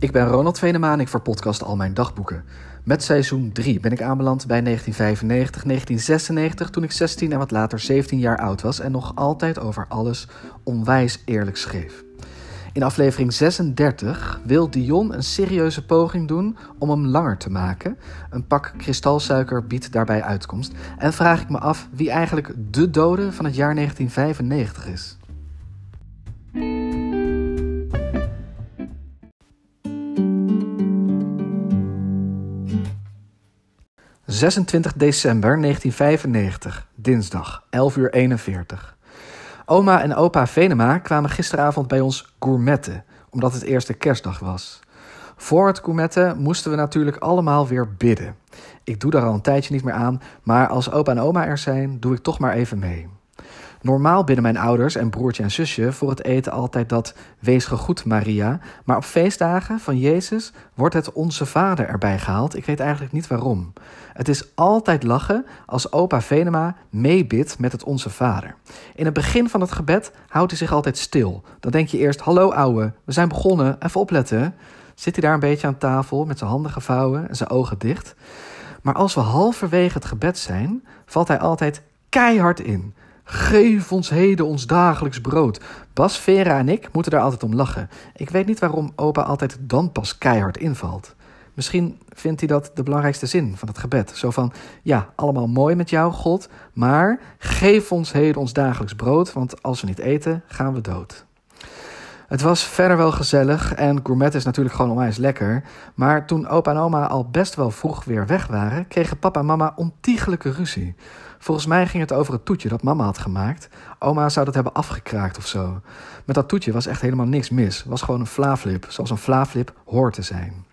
Ik ben Ronald Venema en ik verpodcast al mijn dagboeken. Met seizoen 3 ben ik aanbeland bij 1995, 1996, toen ik 16 en wat later 17 jaar oud was en nog altijd over alles onwijs eerlijk schreef. In aflevering 36 wil Dion een serieuze poging doen om hem langer te maken. Een pak kristalsuiker biedt daarbij uitkomst. En vraag ik me af wie eigenlijk de dode van het jaar 1995 is. 26 december 1995, dinsdag, 11 uur 41. Oma en opa Venema kwamen gisteravond bij ons gourmetten, omdat het eerste kerstdag was. Voor het gourmetten moesten we natuurlijk allemaal weer bidden. Ik doe daar al een tijdje niet meer aan, maar als opa en oma er zijn, doe ik toch maar even mee. Normaal bidden mijn ouders en broertje en zusje voor het eten altijd dat Wees gegroet Maria, maar op feestdagen van Jezus wordt het Onze Vader erbij gehaald. Ik weet eigenlijk niet waarom. Het is altijd lachen als opa Venema meebidt met het Onze Vader. In het begin van het gebed houdt hij zich altijd stil. Dan denk je eerst, hallo ouwe, we zijn begonnen, even opletten. Zit hij daar een beetje aan tafel met zijn handen gevouwen en zijn ogen dicht. Maar als we halverwege het gebed zijn, valt hij altijd keihard in. Geef ons heden ons dagelijks brood. Bas, Vera en ik moeten daar altijd om lachen. Ik weet niet waarom opa altijd dan pas keihard invalt. Misschien vindt hij dat de belangrijkste zin van het gebed. Zo van, ja, allemaal mooi met jou, God, maar geef ons heden ons dagelijks brood, want als we niet eten, gaan we dood. Het was verder wel gezellig en gourmet is natuurlijk gewoon onwijs lekker. Maar toen opa en oma al best wel vroeg weer weg waren, kregen papa en mama ontiegelijke ruzie. Volgens mij ging het over het toetje dat mama had gemaakt. Oma zou dat hebben afgekraakt of zo. Met dat toetje was echt helemaal niks mis. Was gewoon een flaaflip, zoals een flaaflip hoort te zijn.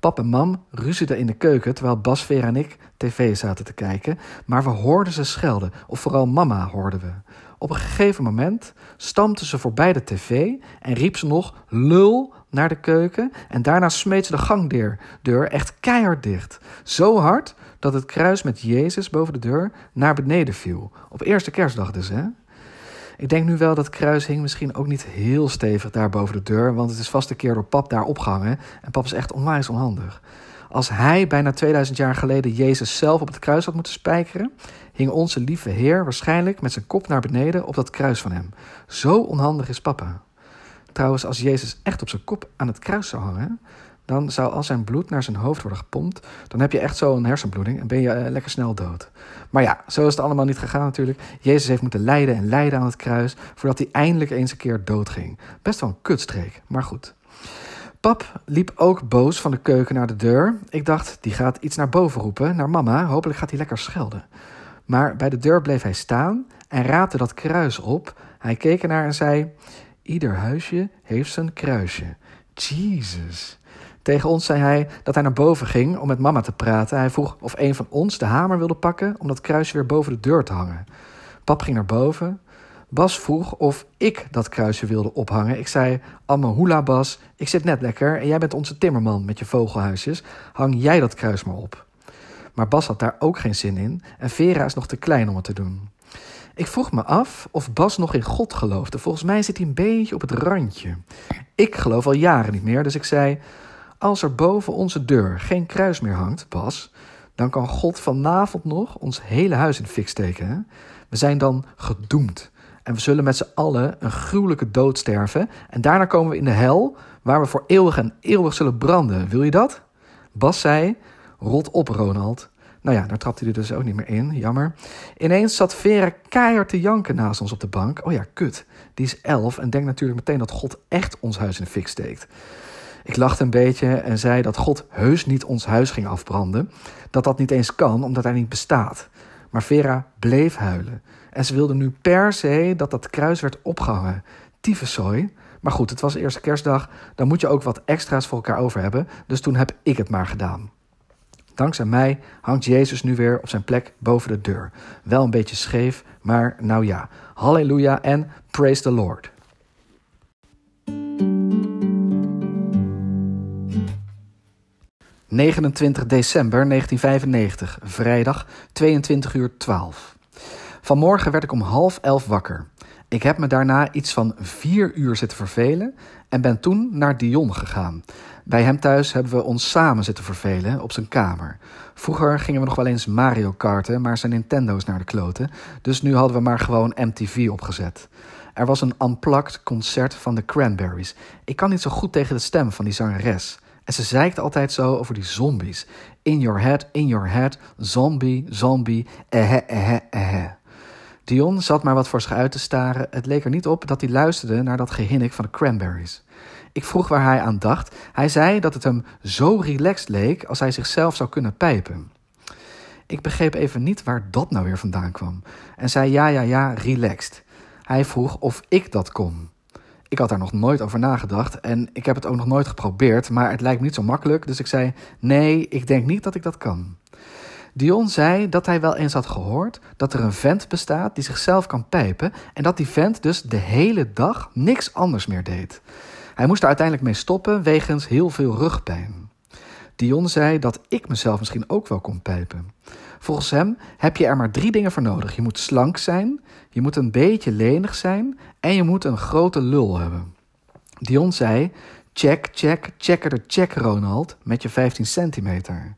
Pap en mam ruzieden in de keuken terwijl Bas, Vera en ik tv zaten te kijken, maar we hoorden ze schelden, of vooral mama hoorden we. Op een gegeven moment stampte ze voorbij de tv en riep ze nog lul naar de keuken en daarna smeet ze de gangdeur deur echt keihard dicht. Zo hard dat het kruis met Jezus boven de deur naar beneden viel. Op eerste kerstdag dus, hè? Ik denk nu wel dat kruis hing misschien ook niet heel stevig daar boven de deur, want het is vast een keer door pap daar opgehangen en pap is echt onwijs onhandig. Als hij bijna 2000 jaar geleden Jezus zelf op het kruis had moeten spijkeren, hing onze lieve Heer waarschijnlijk met zijn kop naar beneden op dat kruis van hem. Zo onhandig is papa. Trouwens, als Jezus echt op zijn kop aan het kruis zou hangen, dan zou al zijn bloed naar zijn hoofd worden gepompt. Dan heb je echt zo een hersenbloeding en ben je uh, lekker snel dood. Maar ja, zo is het allemaal niet gegaan natuurlijk. Jezus heeft moeten lijden en lijden aan het kruis voordat hij eindelijk eens een keer doodging. Best wel een kutstreek, maar goed. Pap liep ook boos van de keuken naar de deur. Ik dacht, die gaat iets naar boven roepen, naar mama. Hopelijk gaat hij lekker schelden. Maar bij de deur bleef hij staan en raapte dat kruis op. Hij keek ernaar en zei: Ieder huisje heeft zijn kruisje. Jesus. Tegen ons zei hij dat hij naar boven ging om met mama te praten. Hij vroeg of een van ons de hamer wilde pakken om dat kruisje weer boven de deur te hangen. Pap ging naar boven. Bas vroeg of ik dat kruisje wilde ophangen. Ik zei: Amme hoela, Bas, ik zit net lekker en jij bent onze timmerman met je vogelhuisjes. Hang jij dat kruis maar op. Maar Bas had daar ook geen zin in en Vera is nog te klein om het te doen. Ik vroeg me af of Bas nog in God geloofde. Volgens mij zit hij een beetje op het randje. Ik geloof al jaren niet meer, dus ik zei: Als er boven onze deur geen kruis meer hangt, Bas, dan kan God vanavond nog ons hele huis in fik steken. Hè? We zijn dan gedoemd. En we zullen met z'n allen een gruwelijke dood sterven. En daarna komen we in de hel, waar we voor eeuwig en eeuwig zullen branden. Wil je dat? Bas zei: Rot op, Ronald. Nou ja, daar trapte hij er dus ook niet meer in, jammer. Ineens zat Vera keihard te janken naast ons op de bank. Oh ja, kut, die is elf en denkt natuurlijk meteen dat God echt ons huis in de fik steekt. Ik lachte een beetje en zei dat God heus niet ons huis ging afbranden. Dat dat niet eens kan, omdat hij niet bestaat. Maar Vera bleef huilen. En ze wilde nu per se dat dat kruis werd opgehangen. Tyfuszooi. Maar goed, het was eerste kerstdag. Dan moet je ook wat extra's voor elkaar over hebben. Dus toen heb ik het maar gedaan. Dankzij mij hangt Jezus nu weer op zijn plek boven de deur. Wel een beetje scheef, maar nou ja. Halleluja en praise the Lord. ...29 december 1995, vrijdag, 22 uur 12. Vanmorgen werd ik om half elf wakker. Ik heb me daarna iets van vier uur zitten vervelen en ben toen naar Dion gegaan. Bij hem thuis hebben we ons samen zitten vervelen op zijn kamer. Vroeger gingen we nog wel eens Mario karten, maar zijn Nintendo's naar de kloten. Dus nu hadden we maar gewoon MTV opgezet. Er was een unplugged concert van de Cranberries. Ik kan niet zo goed tegen de stem van die zangeres. En ze zeikt altijd zo over die zombies. In your head, in your head, zombie, zombie, ehe, ehe, ehe. Dion zat maar wat voor zich uit te staren. Het leek er niet op dat hij luisterde naar dat gehinnik van de Cranberries. Ik vroeg waar hij aan dacht. Hij zei dat het hem zo relaxed leek als hij zichzelf zou kunnen pijpen. Ik begreep even niet waar dat nou weer vandaan kwam. En zei ja, ja, ja, relaxed. Hij vroeg of ik dat kon. Ik had daar nog nooit over nagedacht en ik heb het ook nog nooit geprobeerd, maar het lijkt niet zo makkelijk. Dus ik zei: Nee, ik denk niet dat ik dat kan. Dion zei dat hij wel eens had gehoord dat er een vent bestaat die zichzelf kan pijpen en dat die vent dus de hele dag niks anders meer deed. Hij moest er uiteindelijk mee stoppen wegens heel veel rugpijn. Dion zei dat ik mezelf misschien ook wel kon pijpen. Volgens hem heb je er maar drie dingen voor nodig. Je moet slank zijn, je moet een beetje lenig zijn en je moet een grote lul hebben. Dion zei: Check, check, checker de check, Ronald, met je 15 centimeter.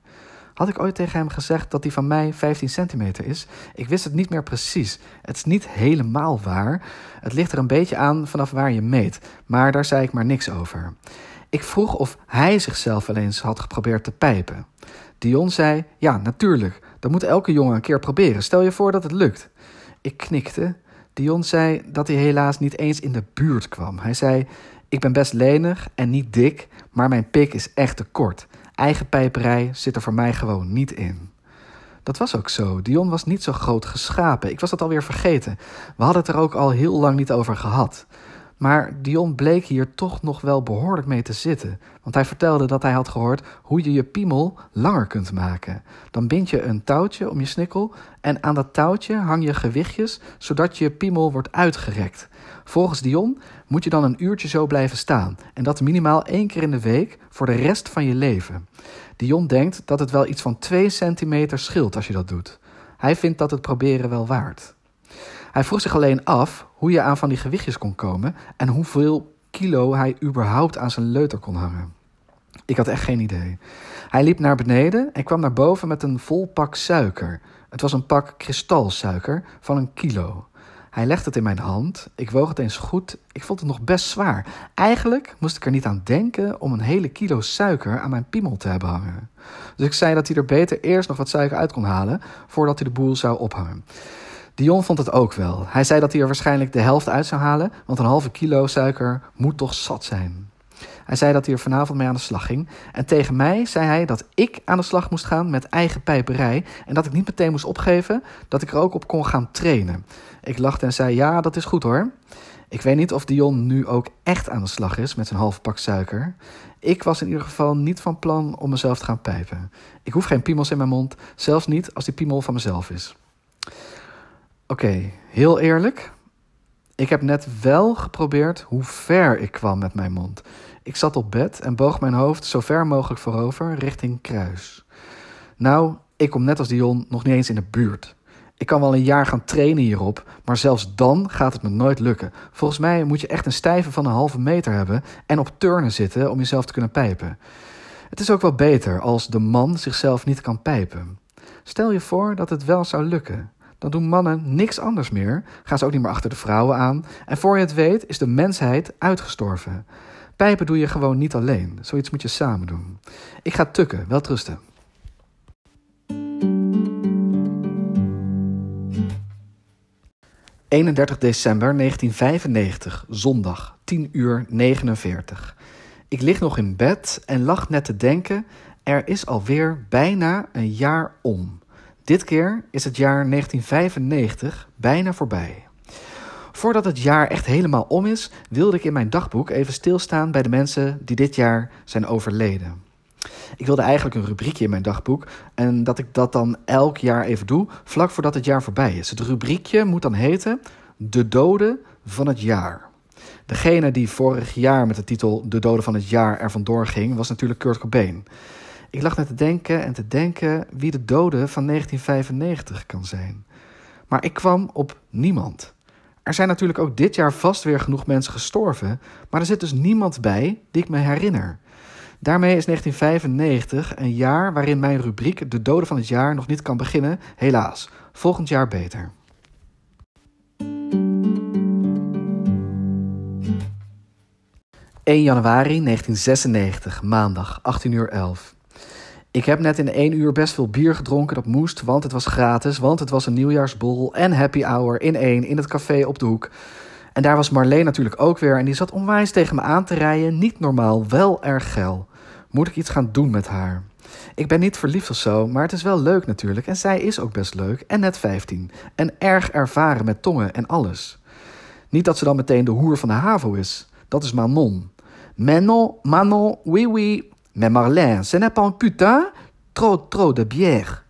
Had ik ooit tegen hem gezegd dat hij van mij 15 centimeter is? Ik wist het niet meer precies. Het is niet helemaal waar. Het ligt er een beetje aan vanaf waar je meet. Maar daar zei ik maar niks over. Ik vroeg of hij zichzelf wel eens had geprobeerd te pijpen. Dion zei: Ja, natuurlijk. Dat moet elke jongen een keer proberen. Stel je voor dat het lukt. Ik knikte. Dion zei dat hij helaas niet eens in de buurt kwam. Hij zei: Ik ben best lenig en niet dik, maar mijn pik is echt te kort. Eigen pijperij zit er voor mij gewoon niet in. Dat was ook zo. Dion was niet zo groot geschapen. Ik was dat alweer vergeten. We hadden het er ook al heel lang niet over gehad. Maar Dion bleek hier toch nog wel behoorlijk mee te zitten. Want hij vertelde dat hij had gehoord hoe je je piemel langer kunt maken. Dan bind je een touwtje om je snikkel en aan dat touwtje hang je gewichtjes zodat je piemel wordt uitgerekt. Volgens Dion moet je dan een uurtje zo blijven staan. En dat minimaal één keer in de week voor de rest van je leven. Dion denkt dat het wel iets van 2 centimeter scheelt als je dat doet. Hij vindt dat het proberen wel waard. Hij vroeg zich alleen af hoe je aan van die gewichtjes kon komen en hoeveel kilo hij überhaupt aan zijn leuter kon hangen. Ik had echt geen idee. Hij liep naar beneden en kwam naar boven met een vol pak suiker. Het was een pak kristalsuiker van een kilo. Hij legde het in mijn hand. Ik woog het eens goed. Ik vond het nog best zwaar. Eigenlijk moest ik er niet aan denken om een hele kilo suiker aan mijn piemel te hebben hangen. Dus ik zei dat hij er beter eerst nog wat suiker uit kon halen voordat hij de boel zou ophangen. Dion vond het ook wel. Hij zei dat hij er waarschijnlijk de helft uit zou halen, want een halve kilo suiker moet toch zat zijn. Hij zei dat hij er vanavond mee aan de slag ging. En tegen mij zei hij dat ik aan de slag moest gaan met eigen pijperij. En dat ik niet meteen moest opgeven, dat ik er ook op kon gaan trainen. Ik lachte en zei: Ja, dat is goed hoor. Ik weet niet of Dion nu ook echt aan de slag is met zijn halve pak suiker. Ik was in ieder geval niet van plan om mezelf te gaan pijpen. Ik hoef geen piemels in mijn mond, zelfs niet als die piemel van mezelf is. Oké, heel eerlijk. Ik heb net wel geprobeerd hoe ver ik kwam met mijn mond. Ik zat op bed en boog mijn hoofd zo ver mogelijk voorover richting kruis. Nou, ik kom net als Dion nog niet eens in de buurt. Ik kan wel een jaar gaan trainen hierop, maar zelfs dan gaat het me nooit lukken. Volgens mij moet je echt een stijve van een halve meter hebben en op turnen zitten om jezelf te kunnen pijpen. Het is ook wel beter als de man zichzelf niet kan pijpen. Stel je voor dat het wel zou lukken. Dan doen mannen niks anders meer, gaan ze ook niet meer achter de vrouwen aan en voor je het weet is de mensheid uitgestorven. Pijpen doe je gewoon niet alleen. Zoiets moet je samen doen. Ik ga tukken. Wel trusten. ...31 december 1995, zondag, 10 uur 49. Ik lig nog in bed en lag net te denken... er is alweer bijna een jaar om. Dit keer is het jaar 1995 bijna voorbij. Voordat het jaar echt helemaal om is, wilde ik in mijn dagboek even stilstaan bij de mensen die dit jaar zijn overleden. Ik wilde eigenlijk een rubriekje in mijn dagboek en dat ik dat dan elk jaar even doe, vlak voordat het jaar voorbij is. Het rubriekje moet dan heten De Doden van het Jaar. Degene die vorig jaar met de titel De Doden van het Jaar er vandoor ging, was natuurlijk Kurt Cobain. Ik lag net te denken en te denken wie de dode van 1995 kan zijn. Maar ik kwam op niemand. Er zijn natuurlijk ook dit jaar vast weer genoeg mensen gestorven, maar er zit dus niemand bij die ik me herinner. Daarmee is 1995 een jaar waarin mijn rubriek De Doden van het Jaar nog niet kan beginnen. Helaas, volgend jaar beter. 1 januari 1996, maandag, 18 uur 11. Ik heb net in één uur best veel bier gedronken. Dat moest, want het was gratis. Want het was een nieuwjaarsbol en happy hour in één in het café op de hoek. En daar was Marleen natuurlijk ook weer. En die zat onwijs tegen me aan te rijden. Niet normaal, wel erg geil. Moet ik iets gaan doen met haar? Ik ben niet verliefd of zo, maar het is wel leuk natuurlijk. En zij is ook best leuk en net 15. En erg ervaren met tongen en alles. Niet dat ze dan meteen de hoer van de HAVO is. Dat is Manon. Manon, Manon, oui, oui. Mais Marlène, ce n'est pas un putain? Trop, trop de bière.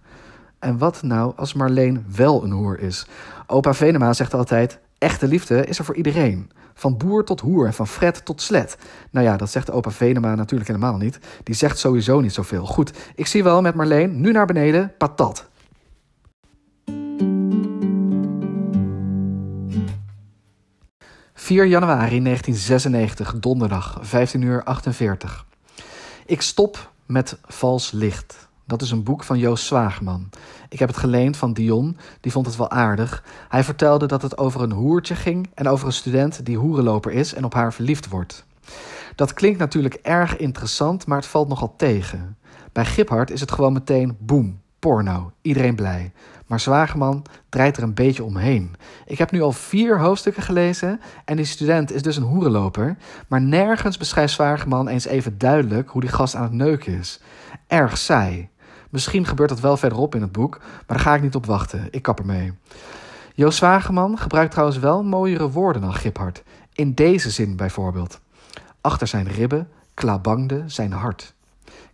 En wat nou als Marleen wel een hoer is? Opa Venema zegt altijd: echte liefde is er voor iedereen. Van boer tot hoer en van fret tot slet. Nou ja, dat zegt opa Venema natuurlijk helemaal niet. Die zegt sowieso niet zoveel. Goed, ik zie wel met Marleen nu naar beneden, patat. ...4 januari 1996, donderdag, 15 uur 48. Ik stop met Vals Licht. Dat is een boek van Joost Zwaagman. Ik heb het geleend van Dion, die vond het wel aardig. Hij vertelde dat het over een hoertje ging en over een student die hoerenloper is en op haar verliefd wordt. Dat klinkt natuurlijk erg interessant, maar het valt nogal tegen. Bij Giphart is het gewoon meteen boem, porno, iedereen blij. Maar Zwageman draait er een beetje omheen. Ik heb nu al vier hoofdstukken gelezen en die student is dus een hoerenloper. Maar nergens beschrijft Zwageman eens even duidelijk hoe die gast aan het neuken is. Erg saai. Misschien gebeurt dat wel verderop in het boek, maar daar ga ik niet op wachten. Ik kap ermee. Joost Zwageman gebruikt trouwens wel mooiere woorden dan Giphart. In deze zin bijvoorbeeld. Achter zijn ribben klabangde zijn hart.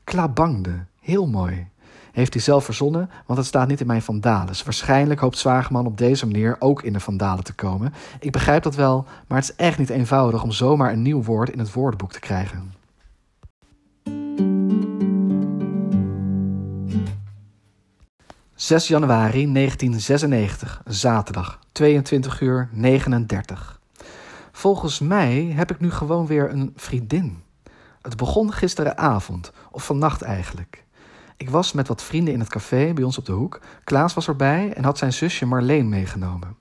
Klabangde, heel mooi. Heeft hij zelf verzonnen, want het staat niet in mijn vandalen. Waarschijnlijk hoopt Zwageman op deze manier ook in de vandalen te komen. Ik begrijp dat wel, maar het is echt niet eenvoudig om zomaar een nieuw woord in het woordenboek te krijgen. 6 januari 1996, zaterdag, 22 uur 39. Volgens mij heb ik nu gewoon weer een vriendin. Het begon gisteravond, of vannacht eigenlijk. Ik was met wat vrienden in het café bij ons op de hoek. Klaas was erbij en had zijn zusje Marleen meegenomen.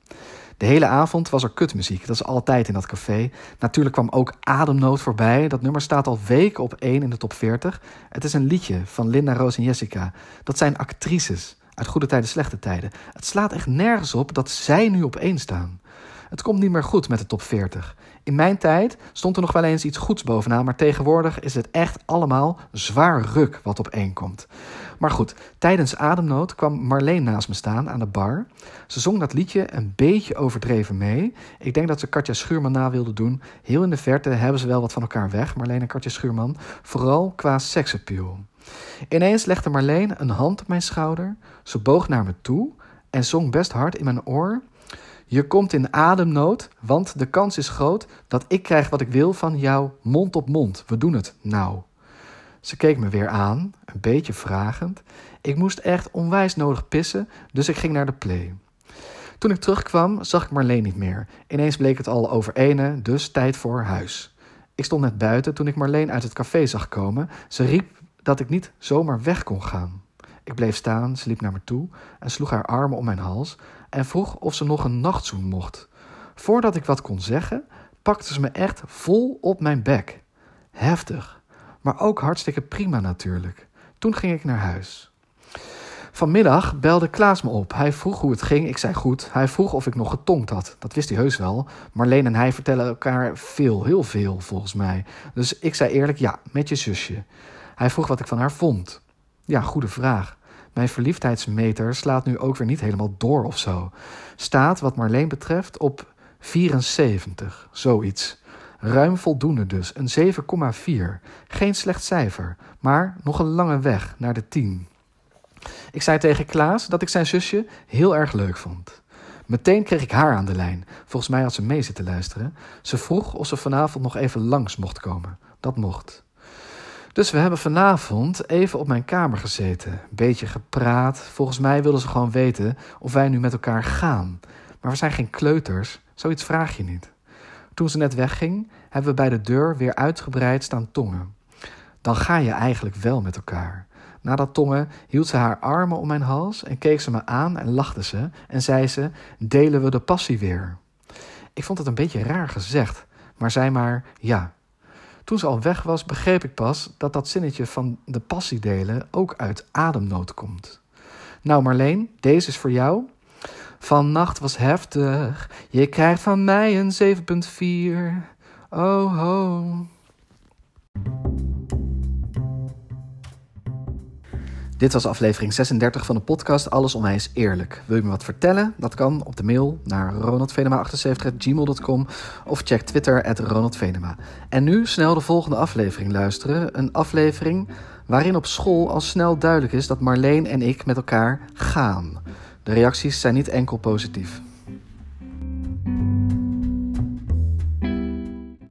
De hele avond was er kutmuziek, dat is altijd in dat café. Natuurlijk kwam ook Ademnood voorbij. Dat nummer staat al weken op 1 in de top 40. Het is een liedje van Linda, Roos en Jessica. Dat zijn actrices uit goede tijden, slechte tijden. Het slaat echt nergens op dat zij nu op één staan. Het komt niet meer goed met de top 40. In mijn tijd stond er nog wel eens iets goeds bovenaan, maar tegenwoordig is het echt allemaal zwaar ruk wat op één komt. Maar goed, tijdens Ademnood kwam Marleen naast me staan aan de bar. Ze zong dat liedje een beetje overdreven mee. Ik denk dat ze Katja Schuurman na wilde doen. Heel in de verte hebben ze wel wat van elkaar weg, Marleen en Katja Schuurman. Vooral qua seksappeal. Ineens legde Marleen een hand op mijn schouder. Ze boog naar me toe en zong best hard in mijn oor. Je komt in ademnood, want de kans is groot dat ik krijg wat ik wil van jou mond op mond. We doen het nou. Ze keek me weer aan, een beetje vragend. Ik moest echt onwijs nodig pissen, dus ik ging naar de play. Toen ik terugkwam, zag ik Marleen niet meer. Ineens bleek het al over ene, dus tijd voor huis. Ik stond net buiten toen ik Marleen uit het café zag komen. Ze riep dat ik niet zomaar weg kon gaan. Ik bleef staan, ze liep naar me toe en sloeg haar armen om mijn hals en vroeg of ze nog een nachtzoen mocht. Voordat ik wat kon zeggen, pakte ze me echt vol op mijn bek. Heftig, maar ook hartstikke prima natuurlijk. Toen ging ik naar huis. Vanmiddag belde Klaas me op. Hij vroeg hoe het ging. Ik zei goed. Hij vroeg of ik nog getongd had. Dat wist hij heus wel. Marleen en hij vertellen elkaar veel, heel veel volgens mij. Dus ik zei eerlijk ja, met je zusje. Hij vroeg wat ik van haar vond. Ja, goede vraag. Mijn verliefdheidsmeter slaat nu ook weer niet helemaal door of zo. Staat, wat Marleen betreft, op 74, zoiets. Ruim voldoende dus, een 7,4. Geen slecht cijfer, maar nog een lange weg naar de 10. Ik zei tegen Klaas dat ik zijn zusje heel erg leuk vond. Meteen kreeg ik haar aan de lijn. Volgens mij had ze mee zitten luisteren. Ze vroeg of ze vanavond nog even langs mocht komen. Dat mocht. Dus we hebben vanavond even op mijn kamer gezeten. Een beetje gepraat. Volgens mij wilden ze gewoon weten of wij nu met elkaar gaan. Maar we zijn geen kleuters. Zoiets vraag je niet. Toen ze net wegging, hebben we bij de deur weer uitgebreid staan tongen. Dan ga je eigenlijk wel met elkaar. Na dat tongen hield ze haar armen om mijn hals en keek ze me aan en lachte ze en zei ze: Delen we de passie weer? Ik vond het een beetje raar gezegd, maar zei maar ja. Toen ze al weg was, begreep ik pas dat dat zinnetje van de passie delen ook uit ademnood komt. Nou Marleen, deze is voor jou. Vannacht was heftig, je krijgt van mij een 7,4. Oh ho. Dit was aflevering 36 van de podcast Alles om is eerlijk. Wil je me wat vertellen? Dat kan op de mail naar ronaldvenema78.gmail.com of check Twitter ronaldvenema. En nu snel de volgende aflevering luisteren. Een aflevering waarin op school al snel duidelijk is dat Marleen en ik met elkaar gaan. De reacties zijn niet enkel positief.